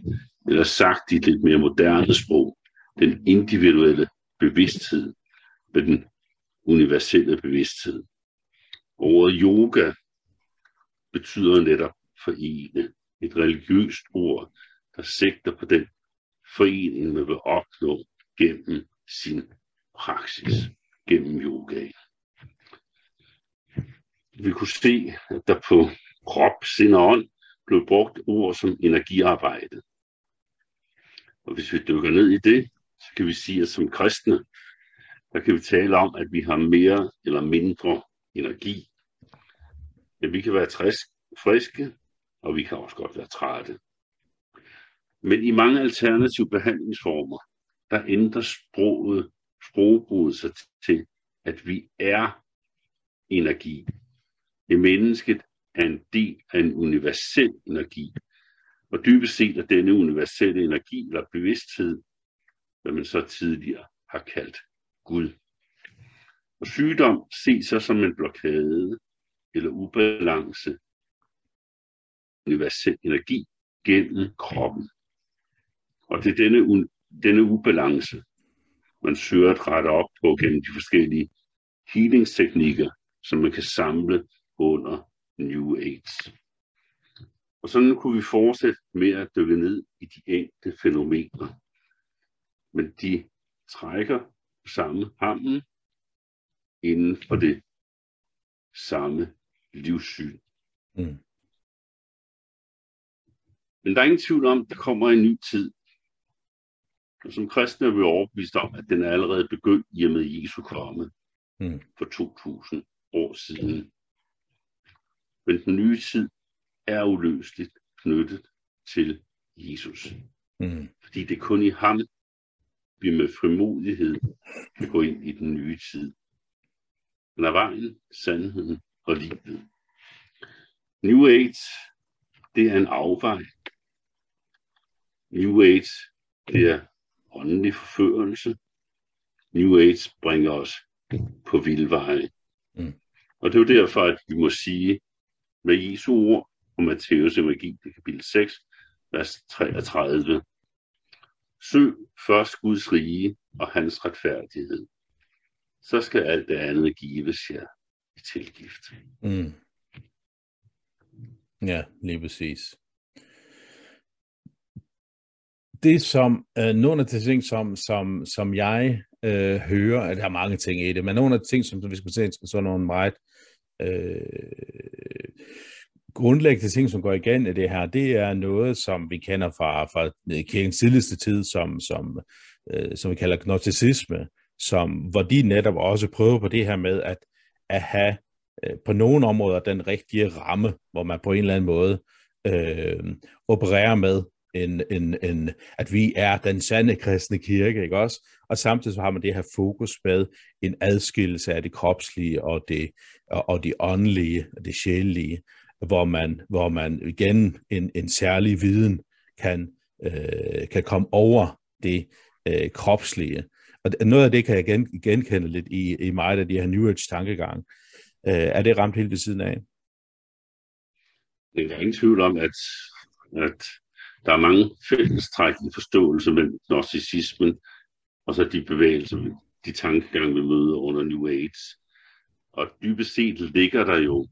eller sagt i lidt mere moderne sprog, den individuelle bevidsthed med den universelle bevidsthed. Ordet yoga betyder netop forene. Et religiøst ord, der sigter på den forening, man vil opnå gennem sin praksis, gennem yoga. Vi kunne se, at der på krop, sind og ånd blev brugt ord som energiarbejde. Og hvis vi dykker ned i det, så kan vi sige, at som kristne, der kan vi tale om, at vi har mere eller mindre energi. Ja, vi kan være træsk, friske, og vi kan også godt være trætte. Men i mange alternative behandlingsformer, der ændrer sproget, sprogbruget sig til, at vi er energi. Det mennesket er en del af en universel energi. Og dybest set er denne universelle energi eller bevidsthed, hvad man så tidligere har kaldt Gud. Og sygdom ses så som en blokade eller ubalance universel energi gennem kroppen. Og det er denne, denne ubalance, man søger at rette op på gennem de forskellige healingsteknikker, som man kan samle under New Age. Og sådan kunne vi fortsætte med at dykke ned i de enkelte fænomener. Men de trækker samme hammen inden for det samme livssyn. Mm. Men der er ingen tvivl om, at der kommer en ny tid. Og som kristne er vi overbevist om, at den er allerede begyndt i og med Jesu komme mm. for 2000 år siden. Men den nye tid er uløseligt knyttet til Jesus. Mm. Fordi det er kun i ham, vi med frimodighed kan gå ind i den nye tid. Han er vejen, sandheden og livet. New Age, det er en afvej. New Age, det er åndelig forførelse. New Age bringer os på vildveje. Mm. Og det er jo derfor, at vi må sige med Jesu ord og Matthæus evangeliet kapitel 6, vers 33. Søg først Guds rige og hans retfærdighed. Så skal alt det andet gives jer i tilgift. Mm. Ja, lige præcis. Det som, øh, nogle af de ting, som, som, som jeg øh, hører, at der er mange ting i det, men nogle af de ting, som vi skal se, sådan nogle meget øh, grundlæggende ting, som går igen i det her, det er noget, som vi kender fra, fra øh, kirkens tidligste tid, som, som, øh, som vi kalder gnosticisme, som, hvor de netop også prøver på det her med at, at have øh, på nogle områder den rigtige ramme, hvor man på en eller anden måde øh, opererer med, en, en, en, at vi er den sande kristne kirke, ikke også? Og samtidig så har man det her fokus med en adskillelse af det kropslige og det, og, og det åndelige og det sjælelige, hvor man, hvor man igen en, en særlig viden kan, øh, kan komme over det øh, kropslige. Og noget af det kan jeg gen, genkende lidt i, i meget af de her New Age tankegang. Øh, er det ramt helt ved siden af? Det er ingen tvivl om, at, at der er mange fællestræk i forståelse mellem narcissismen og så de bevægelser, de tankegang, vi møder under New Age. Og dybest set ligger der jo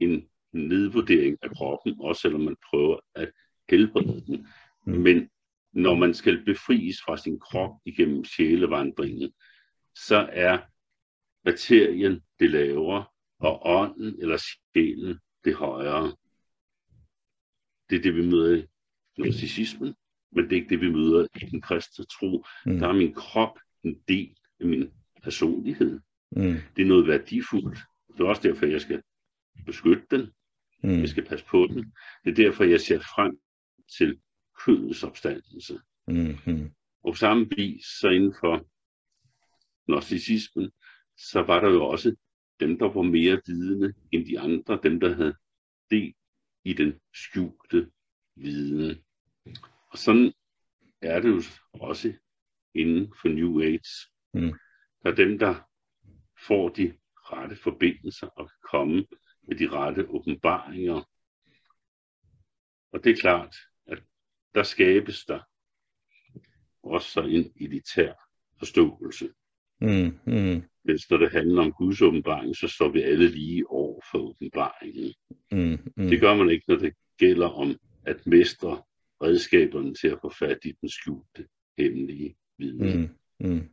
en nedvurdering af kroppen, også selvom man prøver at helbrede den. Mm. Men når man skal befries fra sin krop igennem sjælevandringen, så er materien det lavere, og ånden eller sjælen det højere. Det er det, vi møder i narcissismen, men det er ikke det, vi møder i den kristne tro. Mm. Der er min krop en del af min personlighed. Mm. Det er noget værdifuldt. Det er også derfor, jeg skal beskytte den. Mm. Jeg skal passe på den. Det er derfor, jeg ser frem til kødets opstandelse. Mm-hmm. Og samme vis, så inden for narcissismen, så var der jo også dem, der var mere vidende end de andre, dem, der havde del i den skjulte viden. Og sådan er det jo også inden for New Age. Mm. Der er dem, der får de rette forbindelser og kan komme med de rette åbenbaringer. Og det er klart, der skabes der også en elitær forståelse. Mm, mm. Mens når det handler om Guds åbenbaring, så står vi alle lige over for åbenbaringen. Mm, mm. Det gør man ikke, når det gælder om at mestre redskaberne til at få fat i den skjulte hemmelige viden. Mm, mm.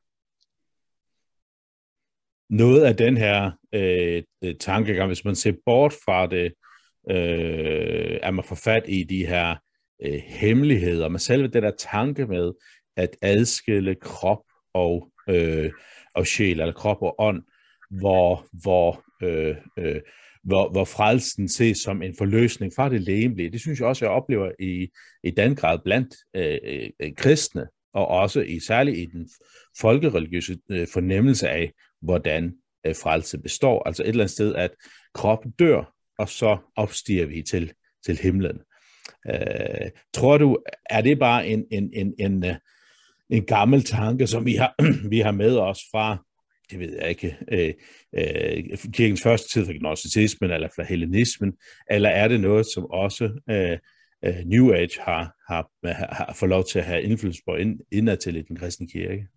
Noget af den her øh, tankegang, hvis man ser bort fra det, øh, at man får fat i de her øh, hemmeligheder, men selve den der tanke med at adskille krop og, øh, og sjæl, eller krop og ånd, hvor, hvor, øh, øh, hvor, hvor frelsen ses som en forløsning fra det lægemlige. Det synes jeg også, jeg oplever i, i den grad blandt øh, øh, kristne, og også i særligt i den folkereligiøse øh, fornemmelse af, hvordan øh, frelse består. Altså et eller andet sted, at kroppen dør, og så opstiger vi til, til himlen. Øh, tror du, er det bare en, en, en, en, øh, en gammel tanke, som vi har, vi har med os fra, det ved jeg ikke, øh, øh, kirkens første tid for gnosticismen eller fra hellenismen, eller er det noget, som også øh, øh, New Age har, har, har, har fået lov til at have indflydelse på ind, indad til i den kristne kirke?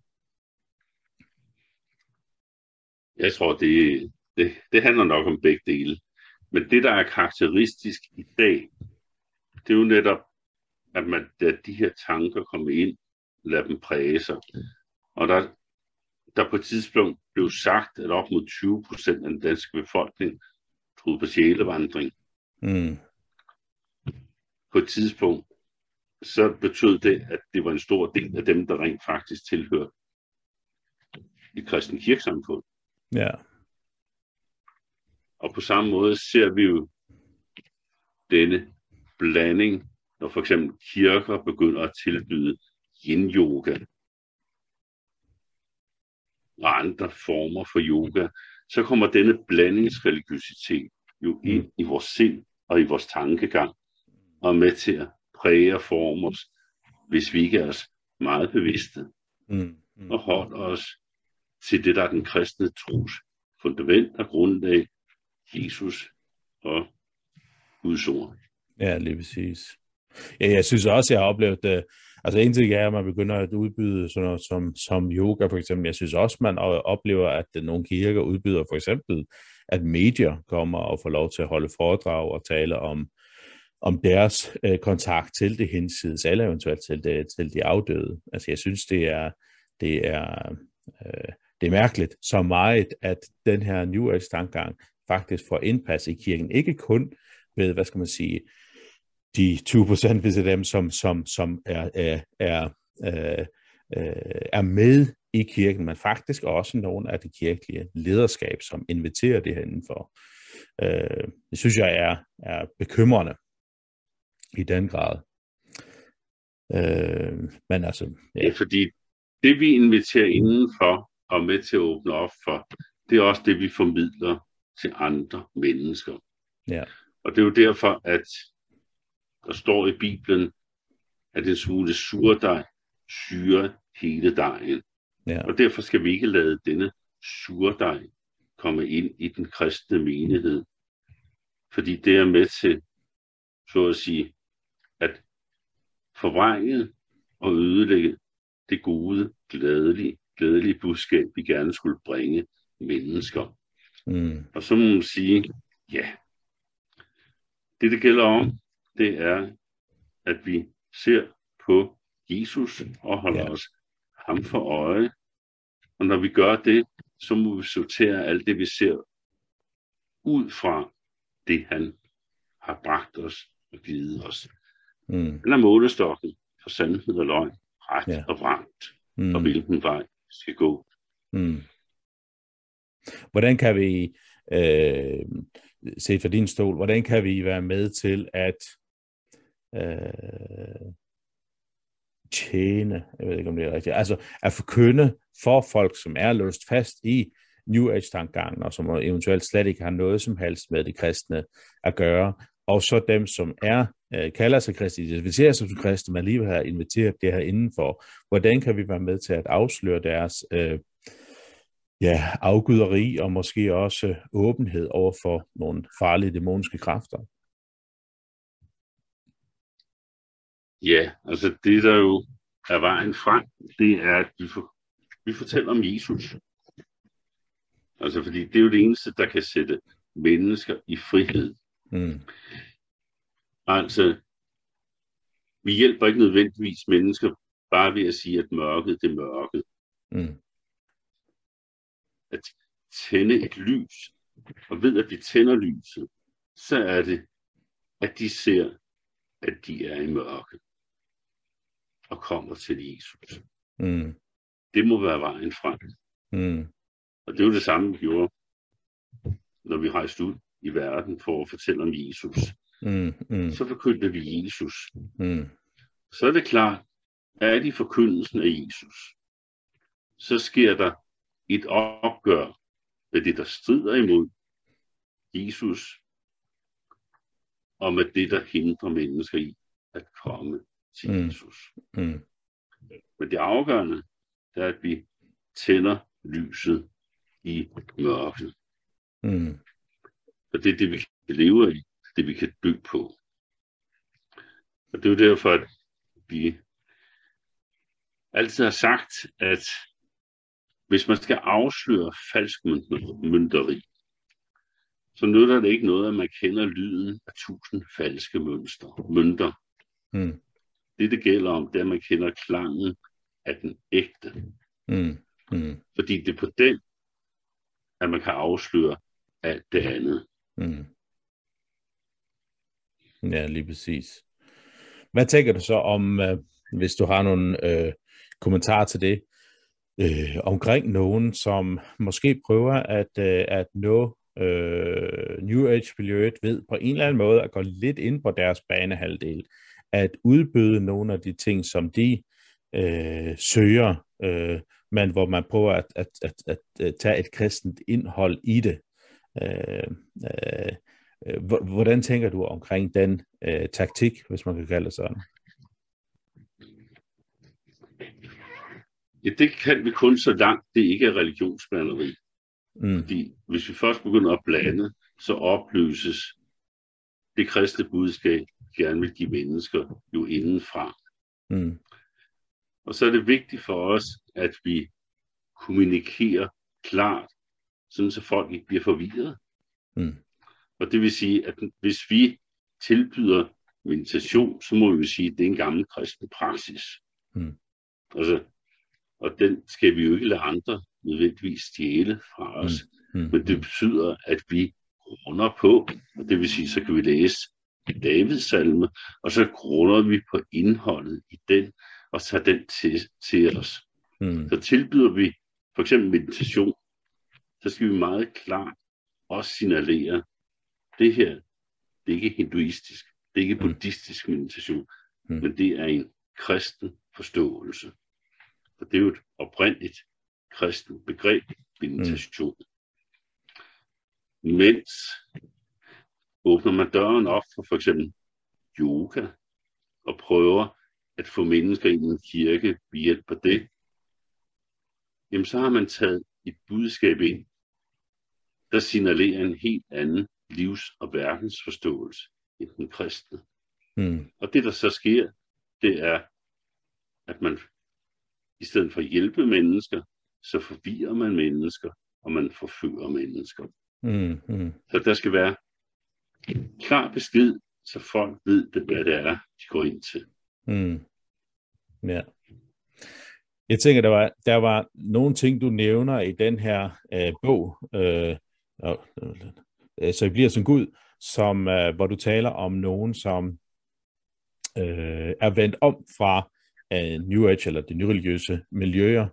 Jeg tror, det, det, det handler nok om begge dele. Men det, der er karakteristisk i dag, det er jo netop, at man, da de her tanker kommer ind, lader dem præge sig. Og der, der på et tidspunkt blev sagt, at op mod 20 procent af den danske befolkning troede på sjælevandring. Mm. På et tidspunkt, så betød det, at det var en stor del af dem, der rent faktisk tilhørte i kristen kirkesamfund. Ja. Og på samme måde ser vi jo denne blanding, når for eksempel kirker begynder at tilbyde yin-yoga og andre former for yoga, så kommer denne blandingsreligiøsitet jo ind i vores sind og i vores tankegang og er med til at præge og forme os, hvis vi ikke er os meget bevidste mm. Mm. og holder os til det, der er den kristne tros fundament og grundlag, Jesus og Guds ord. Ja, lige præcis. Ja, jeg synes også, jeg har oplevet det. Altså en ting er, at man begynder at udbyde sådan noget som, som yoga for eksempel. Jeg synes også, man oplever, at nogle kirker udbyder for eksempel, at medier kommer og får lov til at holde foredrag og tale om, om deres øh, kontakt til det hinsides, eller eventuelt til, det, til de afdøde. Altså jeg synes, det er, det er, øh, det er mærkeligt så meget, at den her New Age tankegang faktisk får indpas i kirken. Ikke kun ved, hvad skal man sige, de 20 procent, hvis det er dem, som, som, som er, er, er, er, øh, er med i kirken, men faktisk også nogle af de kirkelige lederskab, som inviterer det her indenfor. Øh, det synes jeg er, er bekymrende i den grad. Øh, men altså, ja. Det er fordi, det vi inviterer indenfor og med til at åbne op for, det er også det, vi formidler til andre mennesker. Ja. Og det er jo derfor, at der står i Bibelen, at en smule surdej syre hele dejen. Ja. Og derfor skal vi ikke lade denne surdej komme ind i den kristne menighed. Fordi det er med til, så at sige, at forvrænge og ødelægge det gode, glædelige, glædelige budskab, vi gerne skulle bringe mennesker. Mm. Og så må man sige, ja, det det gælder om, det er, at vi ser på Jesus og holder ja. os ham for øje. Og når vi gør det, så må vi sortere alt det, vi ser ud fra det, han har bragt os og givet os. Mm. Den er målestokken for sandhed og løgn, ret ja. og vragt, mm. og hvilken vej vi skal gå. Mm. Hvordan kan vi, øh, set fra din stol, hvordan kan vi være med til at øh, tjene, jeg ved ikke om det er rigtigt, altså at forkynde for folk, som er låst fast i New Age-tankegangen, og som eventuelt slet ikke har noget som helst med det kristne at gøre, og så dem, som er øh, kalder sig kristne, identificerer sig som kristne, men alligevel har inviteret det her indenfor. Hvordan kan vi være med til at afsløre deres, øh, ja, afguderi og måske også åbenhed over for nogle farlige dæmoniske kræfter. Ja, altså det der jo er vejen frem, det er, at vi, for, vi fortæller om Jesus. Altså fordi det er jo det eneste, der kan sætte mennesker i frihed. Mm. Altså, vi hjælper ikke nødvendigvis mennesker bare ved at sige, at mørket det er mørket. Mm. At tænde et lys, og ved at vi tænder lyset, så er det, at de ser, at de er i mørket og kommer til Jesus. Mm. Det må være vejen frem. Mm. Og det er jo det samme, vi gjorde, når vi rejste ud i verden for at fortælle om Jesus. Mm. Mm. Så forkyndte vi Jesus. Mm. Så er det klart, at de forkyndelsen af Jesus, så sker der et opgør med det, der strider imod Jesus, og med det, der hindrer mennesker i at komme til mm. Jesus. Mm. Men det afgørende er, at vi tænder lyset i mørket. Mm. Og det er det, vi kan leve af, det vi kan dø på. Og det er jo derfor, at vi altid har sagt, at hvis man skal afsløre falsk mynderi, så nytter det ikke noget, at man kender lyden af tusind falske mønster, mønter. Mm. Det, det gælder om, det er, at man kender klangen af den ægte. Mm. Mm. Fordi det er på den, at man kan afsløre alt det andet. Mm. Ja, lige præcis. Hvad tænker du så om, øh, hvis du har nogle øh, kommentarer til det, øh, omkring nogen, som måske prøver at, øh, at nå øh, New Age-miljøet ved på en eller anden måde at gå lidt ind på deres banehalvdel, at udbyde nogle af de ting, som de øh, søger, øh, men hvor man prøver at, at, at, at, at tage et kristent indhold i det. Øh, øh, hvordan tænker du omkring den øh, taktik, hvis man kan kalde det sådan? Ja, det kan vi kun så langt, det ikke er religionsblanderi. Mm. Fordi hvis vi først begynder at blande, så opløses det kristne budskab, gerne vil give mennesker jo indenfra. Mm. Og så er det vigtigt for os, at vi kommunikerer klart, sådan så folk ikke bliver forvirret. Mm. Og det vil sige, at hvis vi tilbyder meditation, så må vi sige, at det er en gammel kristen praksis. Mm. Altså, og den skal vi jo ikke lade andre nødvendigvis stjæle fra os. Mm. Mm. Men det betyder, at vi runder på, og det vil sige, så kan vi læse Davids salme, og så grunder vi på indholdet i den, og tager den til, til os. Mm. Så tilbyder vi for eksempel meditation, så skal vi meget klart også signalere, det her, det er ikke hinduistisk, det er ikke mm. buddhistisk meditation, mm. men det er en kristen forståelse. Og det er jo et oprindeligt kristen begreb, meditation. Mm. Mens åbner man døren op for for eksempel yoga, og prøver at få mennesker ind i en kirke ved hjælp af det, jamen så har man taget et budskab ind, der signalerer en helt anden livs- og verdensforståelse end den kristne. Mm. Og det, der så sker, det er, at man i stedet for at hjælpe mennesker, så forvirrer man mennesker, og man forfører mennesker. Mm. Mm. Så der skal være en klar besked, så folk ved, hvad det er, de går ind til. Mm. Ja. Jeg tænker, der var, der var nogle ting, du nævner i den her øh, bog, øh, øh, så I bliver som Gud, som, øh, hvor du taler om nogen, som øh, er vendt om fra øh, New Age eller de nyreligiøse miljøer,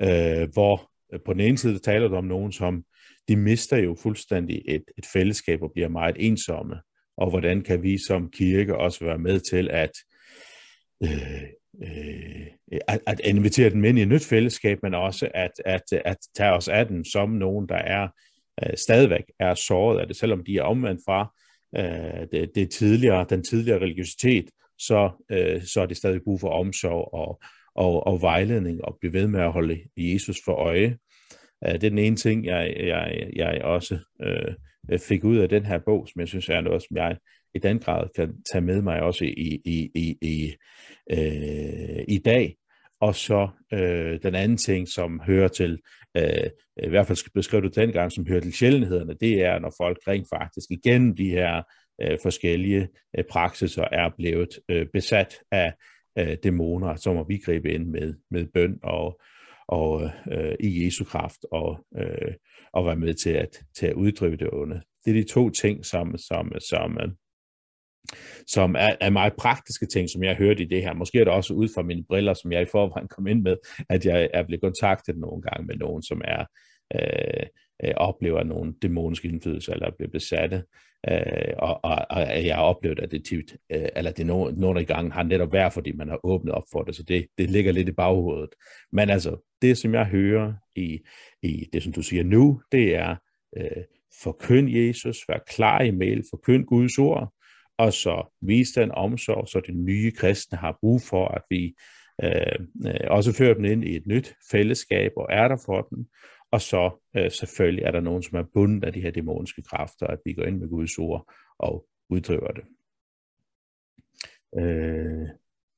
øh, hvor øh, på den ene side taler du om nogen, som de mister jo fuldstændig et, et fællesskab og bliver meget ensomme. Og hvordan kan vi som kirke også være med til at øh, øh, at, at invitere dem ind i et nyt fællesskab, men også at, at, at tage os af dem som nogen, der er øh, stadigvæk er såret af det, selvom de er omvendt fra øh, det, det tidligere, den tidligere religiøsitet, så, øh, så er det stadig brug for omsorg og, og, og vejledning og blive ved med at holde Jesus for øje. Uh, det er den ene ting, jeg, jeg, jeg også uh, fik ud af den her bog, som jeg synes er noget, som jeg i den grad kan tage med mig også i, i, i, i, uh, i dag. Og så øh, den anden ting, som hører til, øh, i hvert fald beskrev du dengang, som hører til sjældenhederne, det er, når folk rent faktisk igennem de her øh, forskellige øh, praksiser er blevet øh, besat af øh, dæmoner, så må vi gribe ind med, med bøn og, og øh, i Jesu kraft og, øh, og være med til at, til at uddrive det onde. Det er de to ting, som, som, som, øh, som er, er meget praktiske ting, som jeg har hørt i det her. Måske er det også ud fra mine briller, som jeg i forvejen kom ind med, at jeg er blevet kontaktet nogle gange med nogen, som er øh, øh, oplever nogle dæmoniske indflydelser, eller bliver besatte, øh, og, og, og jeg har oplevet, at det tit, øh, eller det nogle, nogle gange har netop været, fordi man har åbnet op for det, så det, det ligger lidt i baghovedet. Men altså, det som jeg hører i, i det, som du siger nu, det er, øh, forkynd Jesus, vær klar i mail, forkynd Guds ord, og så vise den omsorg, så de nye kristne har brug for, at vi øh, øh, også fører dem ind i et nyt fællesskab og er der for dem. Og så øh, selvfølgelig er der nogen, som er bundet af de her dæmoniske kræfter, at vi går ind med Guds ord og uddriver det. Øh,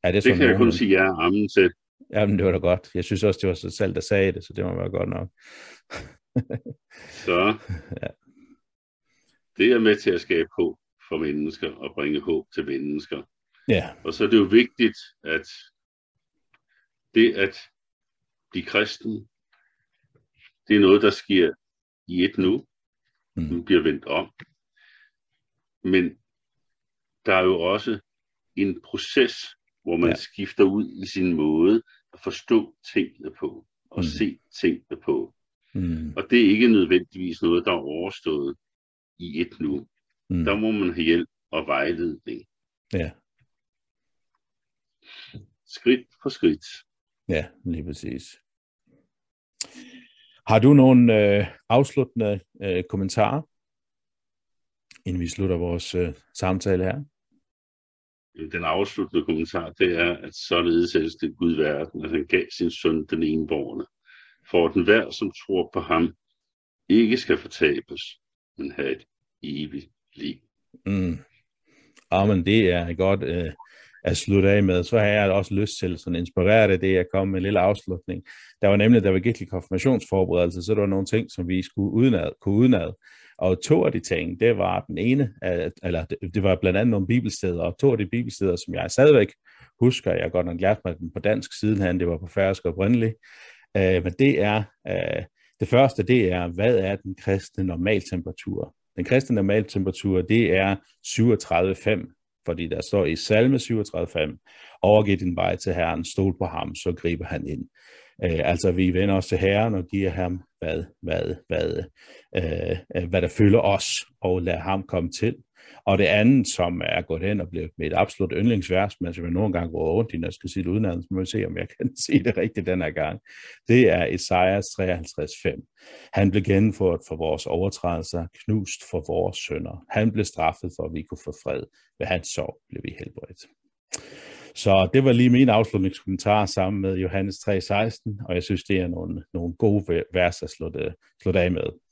er det, det kan nogen, jeg kun sige ja amen til. Jamen, det var da godt. Jeg synes også, det var sig selv, der sagde det, så det må være godt nok. så ja. det er med til at skabe håb for mennesker og bringe håb til mennesker. Ja. Og så er det jo vigtigt, at det at blive kristen, det er noget, der sker i et nu. Mm. Nu bliver vendt om. Men der er jo også en proces, hvor man ja. skifter ud i sin måde at forstå tingene på og mm. se tingene på. Mm. Og det er ikke nødvendigvis noget, der er overstået i et nu. Mm. Der må man have hjælp og vejledning. Ja. Skridt for skridt. Ja, lige præcis. Har du nogle øh, afsluttende øh, kommentarer, inden vi slutter vores øh, samtale her? Den afsluttende kommentar, det er, at således elskede Gud verden, at han gav sin søn den enborgne, for at den hver, som tror på ham, ikke skal fortabes, men have et evigt liv. Mm. men det er godt øh, at slutte af med. Så har jeg også lyst til sådan inspirere det, det jeg kom med en lille afslutning. Der var nemlig, der var virkelig konfirmationsforberedelse, så der var nogle ting, som vi skulle udenad, kunne udenad. Og to af de ting, det var den ene, eller det var blandt andet nogle bibelsteder, og to af de bibelsteder, som jeg stadigvæk husker, jeg har godt nok lært mig den på dansk sidenhen, det var på færøsk oprindeligt, øh, men det er, øh, det første, det er, hvad er den kristne normaltemperatur? Den kristne normaltemperatur, det er 37,5, fordi der står i salme 37,5, overgiv din vej til Herren, stol på ham, så griber han ind. Øh, altså vi vender os til Herren og giver ham, hvad, hvad, hvad, øh, øh hvad der følger os, og lader ham komme til. Og det andet, som er gået hen og blevet mit absolut yndlingsvers, men som jeg nogle gange går rundt i, når jeg skal sige det udenad, så må vi se, om jeg kan sige det rigtigt den her gang. Det er Esajas 53.5. Han blev gennemført for vores overtrædelser, knust for vores sønder. Han blev straffet for, at vi kunne få fred. Ved hans sorg blev vi helbredt. Så det var lige min afslutningskommentar sammen med Johannes 3:16, og jeg synes, det er nogle, nogle gode vers at slå det, slå det af med.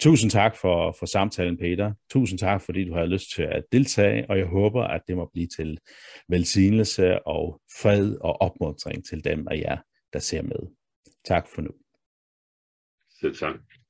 Tusind tak for, for samtalen, Peter. Tusind tak, fordi du har lyst til at deltage, og jeg håber, at det må blive til velsignelse og fred og opmuntring til dem af jer, der ser med. Tak for nu. Selv tak.